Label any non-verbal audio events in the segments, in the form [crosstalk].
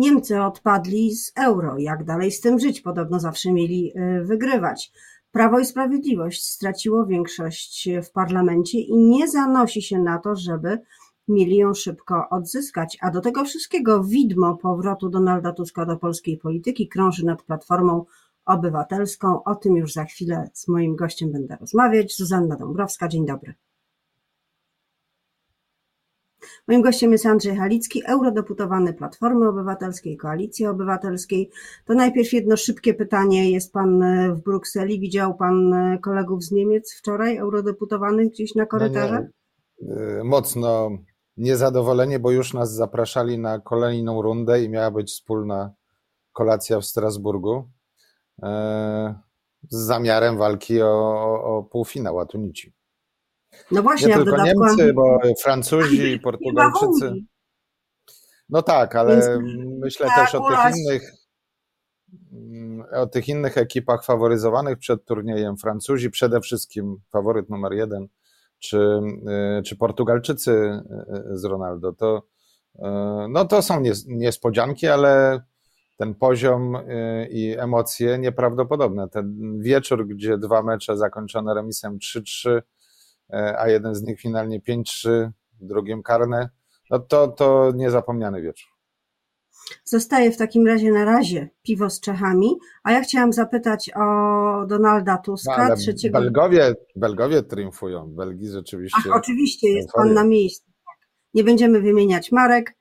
Niemcy odpadli z euro. Jak dalej z tym żyć? Podobno zawsze mieli y, wygrywać. Prawo i Sprawiedliwość straciło większość w parlamencie i nie zanosi się na to, żeby mieli ją szybko odzyskać. A do tego wszystkiego widmo powrotu Donalda Tuska do polskiej polityki krąży nad Platformą Obywatelską. O tym już za chwilę z moim gościem będę rozmawiać. Zuzanna Dąbrowska, dzień dobry. Moim gościem jest Andrzej Halicki, eurodeputowany Platformy Obywatelskiej, Koalicji Obywatelskiej. To najpierw jedno szybkie pytanie. Jest pan e, w Brukseli? Widział pan e, kolegów z Niemiec wczoraj, eurodeputowanych gdzieś na korytarze? No nie. Mocno niezadowolenie, bo już nas zapraszali na kolejną rundę i miała być wspólna kolacja w Strasburgu e, z zamiarem walki o, o półfinał, a tu nici. No właśnie, nie tylko Niemcy, bo Francuzi Portugalczycy. No tak, ale Więc myślę też o tych innych mm, o tych innych ekipach faworyzowanych przed turniejem. Francuzi przede wszystkim faworyt numer jeden, czy, y, czy Portugalczycy y, y, z Ronaldo. To, no to są niespodzianki, ale ten poziom i emocje nieprawdopodobne. Ten wieczór, gdzie dwa mecze zakończone remisem 3-3 E, a jeden z nich finalnie 5-3, w drugim karne, no to, to niezapomniany wieczór. Zostaje w takim razie na razie piwo z Czechami, a ja chciałam zapytać o Donalda Tuska. No, trzeciego... Belgowie, Belgowie triumfują, Belgii rzeczywiście. Ach, oczywiście, jest pan na miejscu. Nie będziemy wymieniać marek,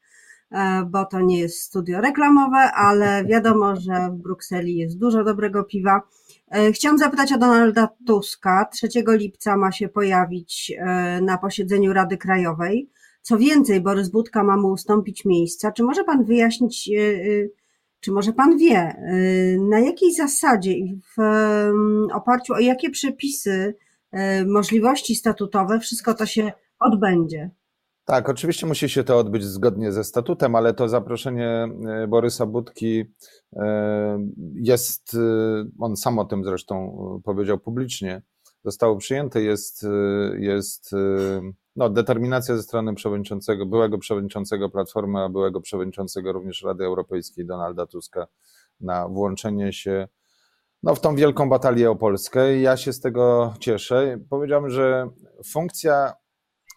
e, bo to nie jest studio reklamowe, ale wiadomo, że w Brukseli jest dużo dobrego piwa. E, chciałam zapytać o Donalda Tuska. 3 lipca ma się pojawić e, na posiedzeniu Rady Krajowej. Co więcej, Borys Budka ma mu ustąpić miejsca. Czy może pan wyjaśnić, e, czy może pan wie, na jakiej zasadzie i w oparciu o jakie przepisy, możliwości statutowe wszystko to się odbędzie? Tak, oczywiście musi się to odbyć zgodnie ze statutem, ale to zaproszenie e, Borysa Budki e, jest, e, on sam o tym zresztą powiedział publicznie, zostało przyjęte, jest, jest no, determinacja ze strony przewodniczącego, byłego przewodniczącego Platformy, a byłego przewodniczącego również Rady Europejskiej Donalda Tuska na włączenie się no, w tą wielką batalię o Polskę. Ja się z tego cieszę. Powiedziałem, że funkcja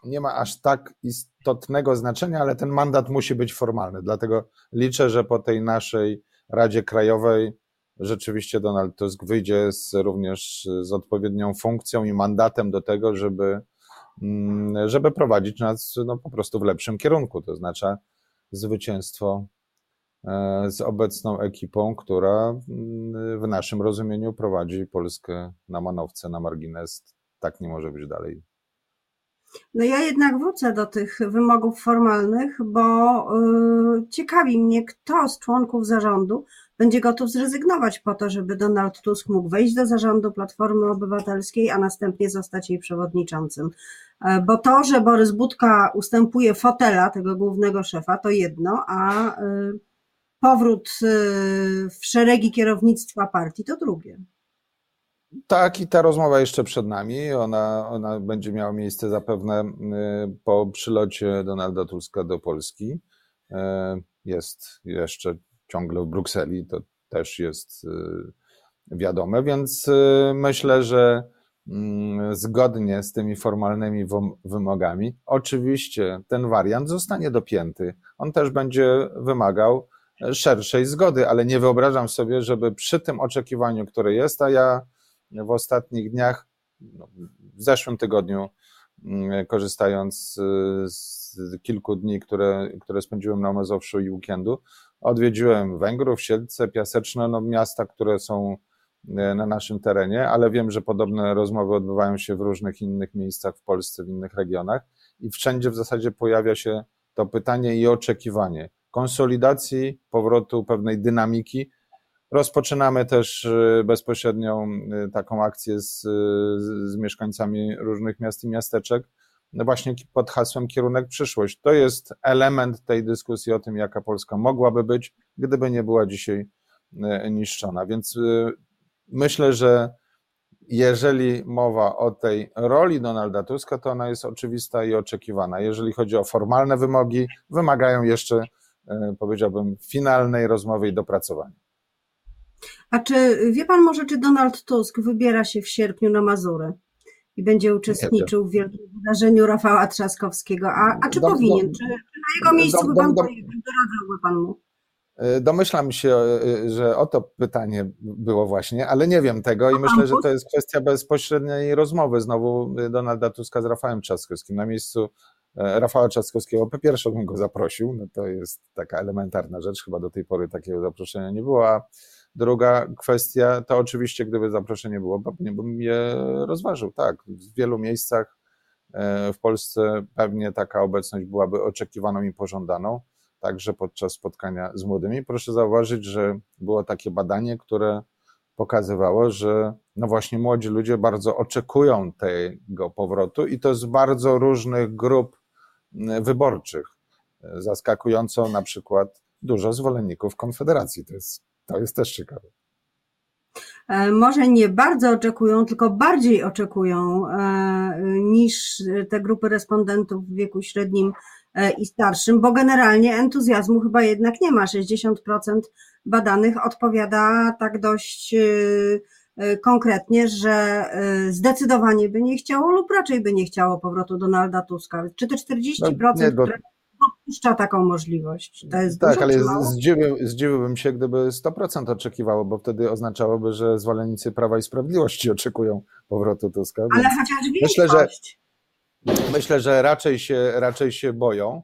nie ma aż tak istotnego znaczenia, ale ten mandat musi być formalny. Dlatego liczę, że po tej naszej Radzie Krajowej rzeczywiście Donald Tusk wyjdzie z, również z odpowiednią funkcją i mandatem do tego, żeby, mm, żeby prowadzić nas no, po prostu w lepszym kierunku, to znaczy zwycięstwo e, z obecną ekipą, która mm, w naszym rozumieniu prowadzi Polskę na manowce, na margines. Tak nie może być dalej. No ja jednak wrócę do tych wymogów formalnych, bo yy, ciekawi mnie, kto z członków zarządu będzie gotów zrezygnować po to, żeby Donald Tusk mógł wejść do zarządu Platformy Obywatelskiej, a następnie zostać jej przewodniczącym. Yy, bo to, że Borys Budka ustępuje fotela tego głównego szefa, to jedno, a yy, powrót y, w szeregi kierownictwa partii to drugie. Tak, i ta rozmowa jeszcze przed nami. Ona, ona będzie miała miejsce zapewne y, po przylocie Donalda Tuska do Polski. Y, jest jeszcze ciągle w Brukseli, to też jest y, wiadome, więc myślę, że mm, zgodnie z tymi formalnymi wymogami, oczywiście ten wariant zostanie dopięty. On też będzie wymagał szerszej zgody, ale nie wyobrażam sobie, żeby przy tym oczekiwaniu, które jest, a ja w ostatnich dniach, no, w zeszłym tygodniu, mm, korzystając z kilku dni, które, które spędziłem na Mazowszu i weekendu, odwiedziłem Węgrów, Siedlce, Piaseczne, no miasta, które są e, na naszym terenie, ale wiem, że podobne rozmowy odbywają się w różnych innych miejscach w Polsce, w innych regionach i wszędzie w zasadzie pojawia się to pytanie i oczekiwanie konsolidacji, powrotu pewnej dynamiki, Rozpoczynamy też y, bezpośrednią y, taką akcję z, z mieszkańcami różnych miast i miasteczek, no właśnie pod hasłem Kierunek Przyszłość. To jest element tej dyskusji o tym, jaka Polska mogłaby być, gdyby nie była dzisiaj y, niszczona. Więc myślę, że jeżeli mowa o tej roli Donalda Tuska, to ona jest oczywista i oczekiwana. Jeżeli chodzi o formalne wymogi, wymagają jeszcze powiedziałbym, finalnej rozmowy i dopracowania. A czy wie pan może, czy Donald Tusk wybiera się w sierpniu na Mazury i będzie uczestniczył w wielkim wydarzeniu Rafała Trzaskowskiego? A, a czy do, powinien? Do, czy, na jego miejscu by pan doradzałby pan mu? E, domyślam się, e, że o to pytanie było właśnie, ale nie wiem tego i myślę, że to jest kwestia bezpośredniej rozmowy znowu Donalda Tuska z Rafałem Trzaskowskim. Na miejscu e, Rafała Trzaskowskiego po pierwsze bym go zaprosił, no to jest taka elementarna rzecz, chyba do tej pory takiego zaproszenia nie było, a Druga kwestia to oczywiście, gdyby zaproszenie było, pewnie bym je rozważył. Tak, w wielu miejscach e, w Polsce pewnie taka obecność byłaby oczekiwaną i pożądaną, także podczas spotkania z młodymi. Proszę zauważyć, że było takie badanie, które pokazywało, że no właśnie młodzi ludzie bardzo oczekują tego powrotu i to z bardzo różnych grup wyborczych. Zaskakująco na przykład dużo zwolenników Konfederacji. To jest to jest też ciekawe. E, może nie bardzo oczekują, tylko bardziej oczekują e, niż te grupy respondentów w wieku średnim e, i starszym, bo generalnie entuzjazmu chyba jednak nie ma. 60% badanych odpowiada tak dość konkretnie, że zdecydowanie by nie chciało lub raczej by nie chciało powrotu Donalda Tuska. Czy te 40%, no, nie, które dopuszcza taką możliwość. To jest tak, ale zdziwił, zdziwiłbym się, gdyby 100% oczekiwało, bo wtedy oznaczałoby, że zwolennicy Prawa i Sprawiedliwości oczekują powrotu Tuska. Ale chociaż myślę, że Myślę, że raczej się, raczej się boją.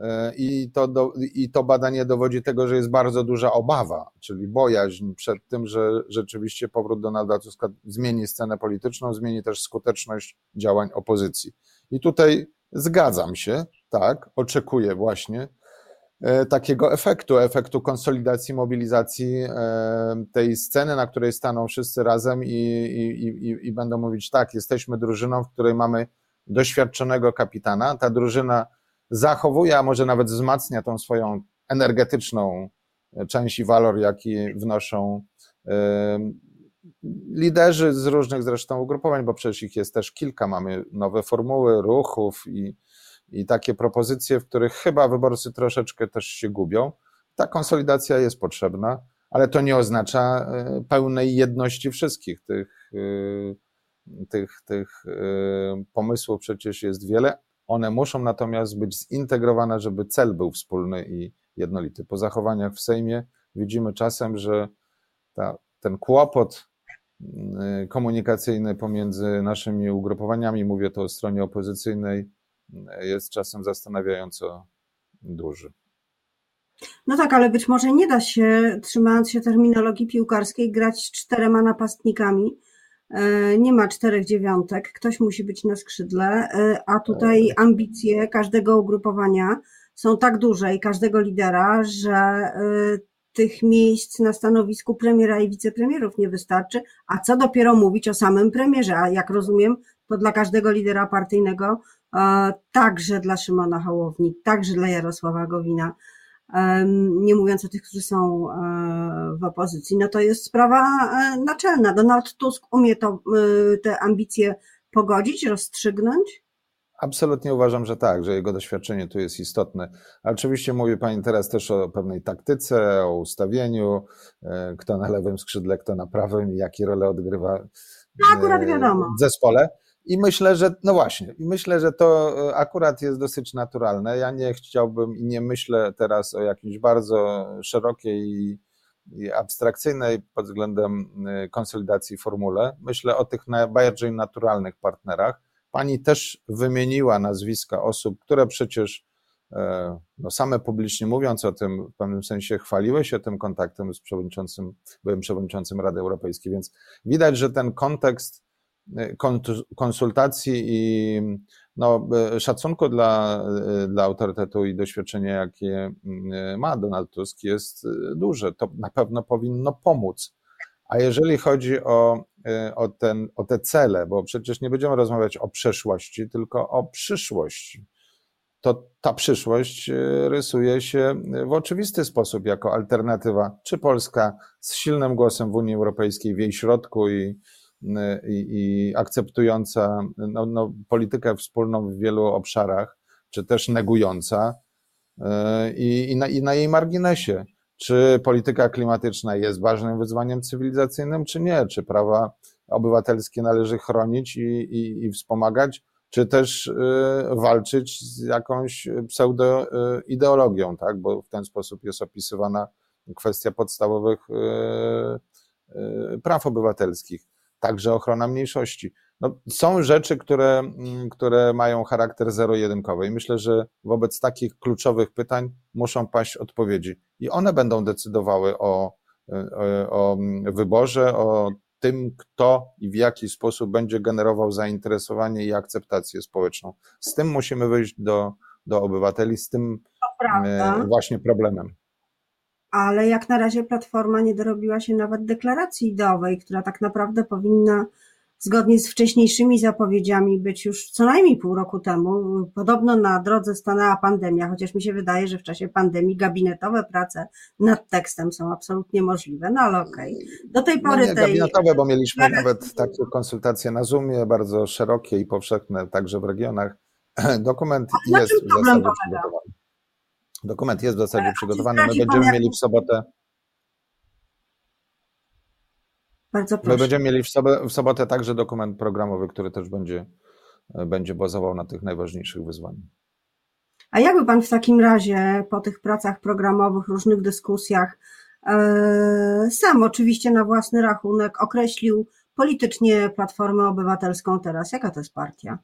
E, I to, do, I to badanie dowodzi tego, że jest bardzo duża obawa, czyli bojaźń przed tym, że rzeczywiście powrót Donalda Tuska zmieni scenę polityczną, zmieni też skuteczność działań opozycji. I tutaj zgadzam się, tak, oczekuję właśnie e, takiego efektu, efektu konsolidacji, mobilizacji e, tej sceny, na której staną wszyscy razem i, i, i, i będą mówić tak, jesteśmy drużyną, w której mamy doświadczonego kapitana, ta drużyna zachowuje, a może nawet wzmacnia tą swoją energetyczną część i walor, jaki wnoszą e, liderzy z różnych zresztą ugrupowań, bo przecież ich jest też kilka, mamy nowe formuły ruchów i, i takie propozycje, w których chyba wyborcy troszeczkę też się gubią. Ta konsolidacja jest potrzebna, ale to nie oznacza e, pełnej jedności wszystkich tych, e, tych, tych e, pomysłów przecież jest wiele. One muszą natomiast być zintegrowane, żeby cel był wspólny i jednolity. Po zachowaniach w Sejmie widzimy czasem, że ta, ten kłopot komunikacyjny pomiędzy naszymi ugrupowaniami, mówię to o stronie opozycyjnej, jest czasem zastanawiająco duży. No tak, ale być może nie da się, trzymając się terminologii piłkarskiej, grać czterema napastnikami. E, nie ma czterech dziewiątek, ktoś musi być na skrzydle, e, a tutaj ambicje każdego ugrupowania są tak duże i każdego lidera, że e, tych miejsc na stanowisku premiera i wicepremierów nie wystarczy, a co dopiero mówić o samym premierze, a jak rozumiem, to dla każdego lidera partyjnego także dla Szymona Hołowni, także dla Jarosława Gowina, nie mówiąc o tych, którzy są e, w opozycji, no to jest sprawa e, naczelna. Donald Tusk umie to, e, te ambicje pogodzić, rozstrzygnąć? Absolutnie uważam, że tak, że jego doświadczenie tu jest istotne. Oczywiście mówi Pani teraz też o pewnej taktyce, o ustawieniu, kto na lewym skrzydle, kto na prawym i jakie role odgrywa no, akurat wiadomo. w zespole. I myślę, że, no właśnie, myślę, że to e, akurat jest dosyć naturalne. Ja nie chciałbym i nie myślę teraz o jakiejś bardzo szerokiej i, abstrakcyjnej pod względem e, konsolidacji formule. Myślę o tych najbardziej naturalnych partnerach. Pani też wymieniła nazwiska osób, które przecież e, no same publicznie mówiąc o tym, w pewnym sensie chwaliły się tym kontaktem z przewodniczącym, byłem przewodniczącym Rady Europejskiej, więc widać, że ten kontekst konsultacji i no, szacunku dla, dla autorytetu i doświadczenia, jakie mm, ma Donald Tusk, jest duże. To na pewno powinno pomóc. A jeżeli chodzi o, o, ten, o te cele, bo przecież nie będziemy rozmawiać o przeszłości, tylko o przyszłości, to ta przyszłość rysuje się w oczywisty sposób jako alternatywa, czy Polska z silnym głosem w Unii Europejskiej w jej środku i, i, i akceptująca no, no, politykę wspólną w wielu obszarach, czy też negująca, i, i, na, i na jej marginesie. Czy polityka klimatyczna jest ważnym wyzwaniem cywilizacyjnym, czy nie? Czy prawa obywatelskie należy chronić i, i, i wspomagać, czy też y, walczyć z jakąś pseudoideologią, tak? bo w ten sposób jest opisywana kwestia podstawowych y, y, praw obywatelskich, także ochrona mniejszości. No, są rzeczy, które, mm, które mają charakter zero-jedynkowy i myślę, że wobec takich kluczowych pytań muszą paść odpowiedzi i one będą decydowały o, o, o wyborze, o tym, kto i w jaki sposób będzie generował zainteresowanie i akceptację społeczną. Z tym musimy wyjść do, do obywateli, z tym e, właśnie problemem. Ale jak na razie Platforma nie dorobiła się nawet deklaracji ideowej, która tak naprawdę powinna zgodnie z wcześniejszymi zapowiedziami być już co najmniej pół roku temu. Podobno na drodze stanęła pandemia, chociaż mi się wydaje, że w czasie pandemii gabinetowe prace nad tekstem są absolutnie możliwe, no ale okej. Okay. Do tej pory no nie, tej... Gabinetowe, bo mieliśmy nawet takie konsultacje na Zoomie, bardzo szerokie i powszechne, także w regionach. [clears throat] Dokument jest w zasadzie przygotowany. Dokument jest w zasadzie przygotowany. My będziemy mieli w sobotę Bardzo proszę. My będziemy mieli w sobotę, w sobotę także dokument programowy, który też będzie, będzie bazował na tych najważniejszych wyzwaniach. A jakby Pan w takim razie po tych pracach programowych, różnych dyskusjach, e, sam oczywiście na własny rachunek określił politycznie Platformę Obywatelską teraz? Jaka to jest partia?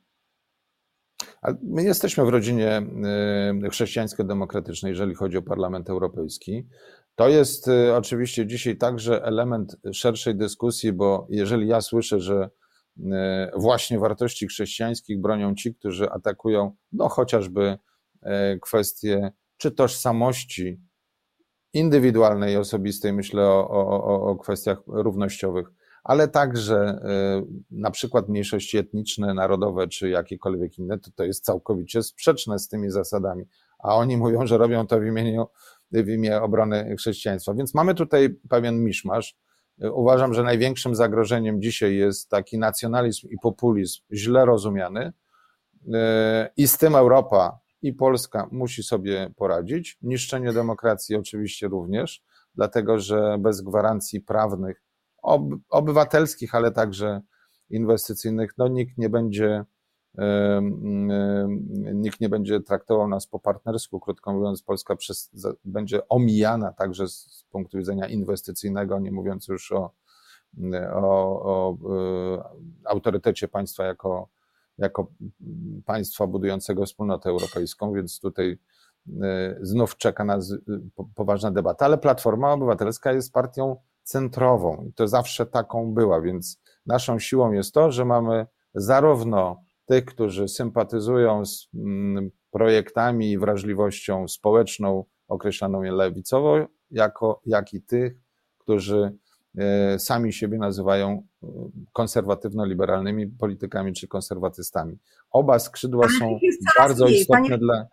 My jesteśmy w rodzinie e, chrześcijańsko-demokratycznej, jeżeli chodzi o Parlament Europejski. To jest y, oczywiście dzisiaj także element szerszej dyskusji, bo jeżeli ja słyszę, że y, właśnie wartości chrześcijańskich bronią ci, którzy atakują, no chociażby y, kwestie czy tożsamości indywidualnej, osobistej, myślę o, o, o kwestiach równościowych, ale także na przykład mniejszości etniczne, narodowe czy jakiekolwiek inne, to to jest całkowicie sprzeczne z tymi zasadami. A oni mówią, że robią to w imieniu w imię obrony chrześcijaństwa. Więc mamy tutaj pewien miszmasz. Uważam, że największym zagrożeniem dzisiaj jest taki nacjonalizm i populizm źle rozumiany. I z tym Europa i Polska musi sobie poradzić. Niszczenie demokracji oczywiście również, dlatego że bez gwarancji prawnych, obywatelskich, ale także inwestycyjnych, no nikt nie będzie nikt nie będzie traktował nas po partnersku. Krótko mówiąc, Polska przez, będzie omijana także z punktu widzenia inwestycyjnego, nie mówiąc już o, o, o e, autorytecie państwa jako, jako państwa budującego wspólnotę europejską, więc tutaj e, znów czeka nas poważna debata, ale Platforma Obywatelska jest partią centrową i to zawsze taką była, więc naszą siłą jest to, że mamy zarówno tych, którzy sympatyzują z mm, projektami i wrażliwością społeczną określaną lewicowo, jako, jak i tych, którzy e, sami siebie nazywają e, konserwatywno-liberalnymi politykami czy konserwatystami. Oba skrzydła są bardzo istotne panie... dla.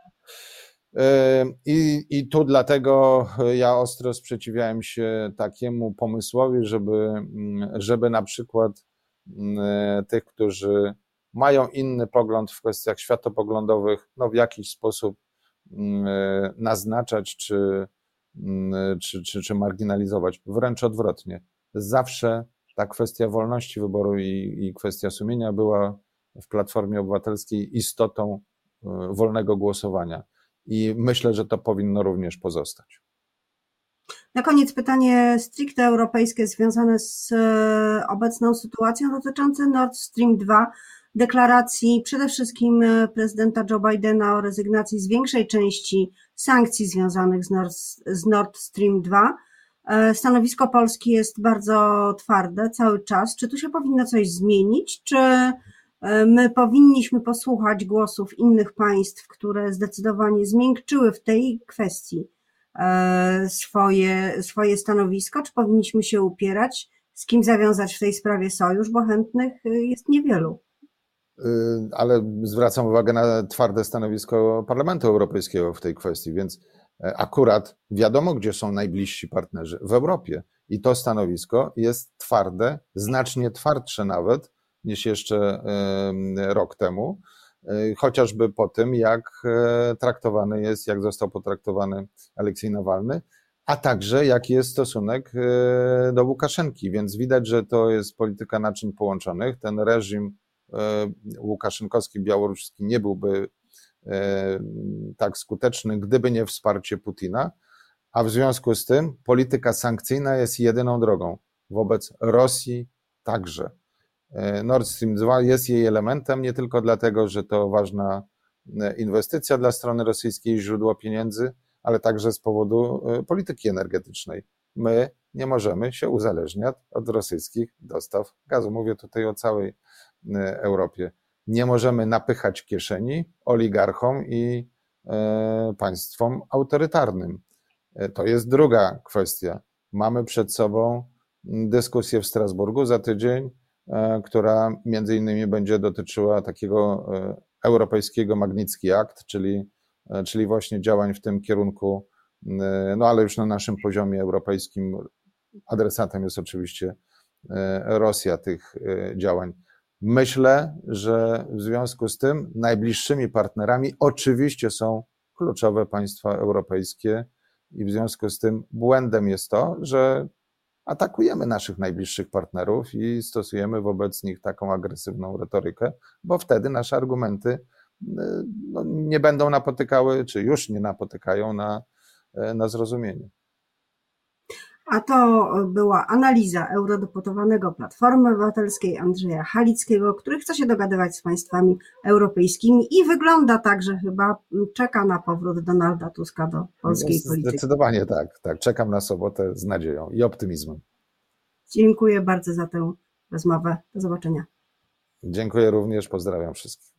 I, I tu dlatego ja ostro sprzeciwiałem się takiemu pomysłowi, żeby, mm, żeby na przykład mm, tych, którzy mają inny pogląd w kwestiach światopoglądowych, no w jakiś sposób mm, e, naznaczać czy, czy, czy, czy marginalizować. Wręcz odwrotnie. Zawsze ta kwestia wolności wyboru i, i kwestia sumienia była w Platformie Obywatelskiej istotą e, wolnego głosowania. I myślę, że to powinno również pozostać. Na koniec pytanie stricte europejskie związane z e, obecną sytuacją dotyczące Nord Stream 2 deklaracji przede wszystkim e, prezydenta Joe Bidena o rezygnacji z większej części sankcji związanych z Nord, z Nord Stream 2. E, stanowisko Polski jest bardzo twarde cały czas. Czy tu się powinno coś zmienić, czy my powinniśmy posłuchać głosów innych państw, które zdecydowanie zmiękczyły w tej kwestii swoje, swoje stanowisko, czy powinniśmy się upierać, z kim zawiązać w tej sprawie sojusz, bo chętnych jest niewielu. Ale zwracam uwagę na twarde stanowisko Parlamentu Europejskiego w tej kwestii, więc e, akurat wiadomo, gdzie są najbliżsi partnerzy w Europie. I to stanowisko jest twarde, znacznie twardsze nawet niż jeszcze rok temu. chociażby po tym, jak traktowany jest, jak został potraktowany Aleksiej Nawalny, a także jaki jest stosunek do Łukaszenki. Więc widać, że to jest polityka naczyń połączonych. Ten reżim łukaszenkowski, białoruski nie byłby tak skuteczny, gdyby nie wsparcie Putina a w związku z tym polityka sankcyjna jest jedyną drogą. Wobec Rosji także. E, Nord Stream 2 jest jej elementem nie tylko dlatego, że to ważna e, inwestycja dla strony rosyjskiej, źródło pieniędzy, ale także z powodu e, polityki energetycznej. My nie możemy się uzależniać od rosyjskich dostaw gazu. Mówię tutaj o całej Europie. Nie możemy napychać kieszeni oligarchom i państwom autorytarnym. To jest druga kwestia. Mamy przed sobą dyskusję w Strasburgu za tydzień, która między innymi będzie dotyczyła takiego e, europejskiego Magnicki Akt, czyli, czyli właśnie działań w tym kierunku, no ale już na naszym poziomie europejskim adresatem jest oczywiście Rosja tych działań. Myślę, że w związku z tym najbliższymi partnerami oczywiście są kluczowe państwa europejskie, i w związku z tym błędem jest to, że atakujemy naszych najbliższych partnerów i stosujemy wobec nich taką agresywną retorykę, bo wtedy nasze argumenty y, no, nie będą napotykały, czy już nie napotykają na, y, na zrozumienie. A to była analiza eurodeputowanego Platformy Obywatelskiej Andrzeja Halickiego, który chce się dogadywać z państwami europejskimi i wygląda tak, że chyba czeka na powrót Donalda Tuska do polskiej no, polityki. Zdecydowanie tak, tak. Czekam na sobotę z nadzieją i optymizmem. Dziękuję bardzo za tę rozmowę. Do zobaczenia. Dziękuję również, pozdrawiam wszystkich.